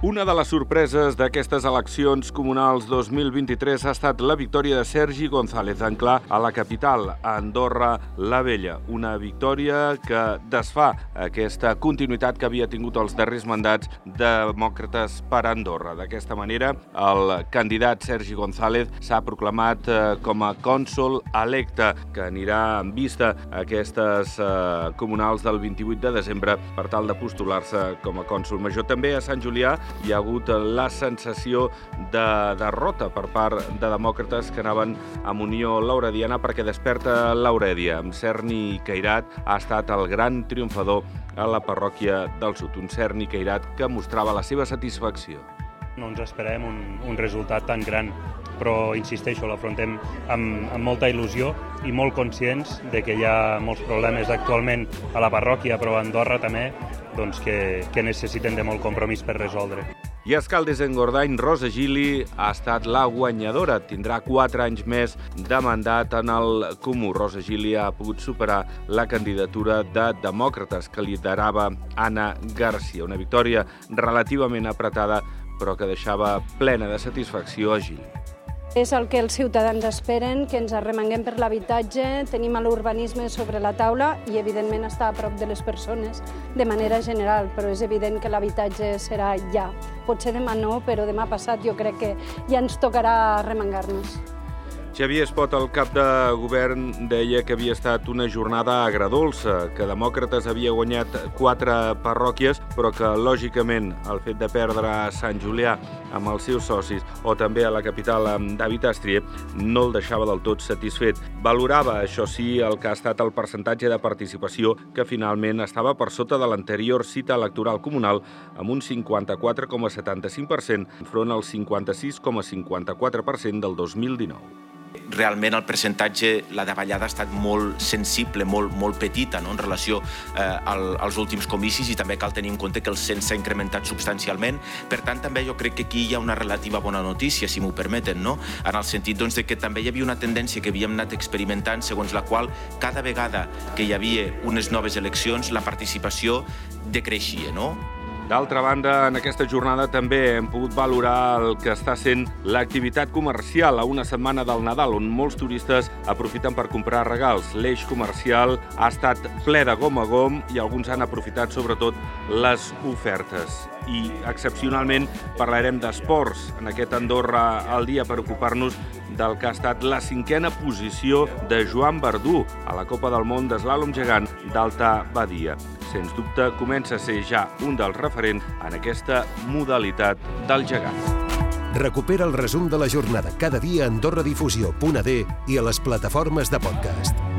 Una de les sorpreses d'aquestes eleccions comunals 2023 ha estat la victòria de Sergi González Anclà a la capital, a Andorra la Vella. Una victòria que desfà aquesta continuïtat que havia tingut els darrers mandats demòcrates per Andorra. D'aquesta manera, el candidat Sergi González s'ha proclamat eh, com a cònsol electe, que anirà en vista a aquestes eh, comunals del 28 de desembre per tal de postular-se com a cònsol major. També a Sant Julià hi ha hagut la sensació de derrota per part de demòcrates que anaven amb Unió Laurediana perquè desperta Laurèdia. Amb Cerny Cairat ha estat el gran triomfador a la parròquia del Sud. Un Cerny Cairat que mostrava la seva satisfacció. No ens esperem un, un resultat tan gran, però insisteixo, l'afrontem amb, amb molta il·lusió i molt conscients de que hi ha molts problemes actualment a la parròquia, però a Andorra també, doncs que, que necessiten de molt compromís per resoldre. I Escaldes Engordany, Rosa Gili ha estat la guanyadora. Tindrà 4 anys més de mandat en el Comú. Rosa Gili ha pogut superar la candidatura de demòcrates que liderava Anna Garcia. Una victòria relativament apretada, però que deixava plena de satisfacció a Gili. És el que els ciutadans esperen, que ens arremanguem per l'habitatge, tenim l'urbanisme sobre la taula i, evidentment, està a prop de les persones de manera general, però és evident que l'habitatge serà ja. Potser demà no, però demà passat jo crec que ja ens tocarà arremangar-nos. Xavier Espot, el cap de govern, deia que havia estat una jornada agradolça, que Demòcrates havia guanyat quatre parròquies, però que, lògicament, el fet de perdre a Sant Julià amb els seus socis o també a la capital amb David Astrie no el deixava del tot satisfet. Valorava, això sí, el que ha estat el percentatge de participació que finalment estava per sota de l'anterior cita electoral comunal amb un 54,75% enfront al 56,54% del 2019 realment el percentatge, la davallada ha estat molt sensible, molt, molt petita no? en relació eh, al, als últims comicis i també cal tenir en compte que el cens s'ha incrementat substancialment. Per tant, també jo crec que aquí hi ha una relativa bona notícia, si m'ho permeten, no? en el sentit doncs, de que també hi havia una tendència que havíem anat experimentant segons la qual cada vegada que hi havia unes noves eleccions la participació decreixia. No? D'altra banda, en aquesta jornada també hem pogut valorar el que està sent l'activitat comercial a una setmana del Nadal, on molts turistes aprofiten per comprar regals. L'eix comercial ha estat ple de gom a gom i alguns han aprofitat sobretot les ofertes. I excepcionalment parlarem d'esports en aquest Andorra al dia per ocupar-nos del que ha estat la cinquena posició de Joan Verdú a la Copa del Món d'Eslàlom gegant d'Alta Badia sens dubte, comença a ser ja un dels referents en aquesta modalitat del gegant. Recupera el resum de la jornada cada dia a AndorraDifusió.d i a les plataformes de podcast.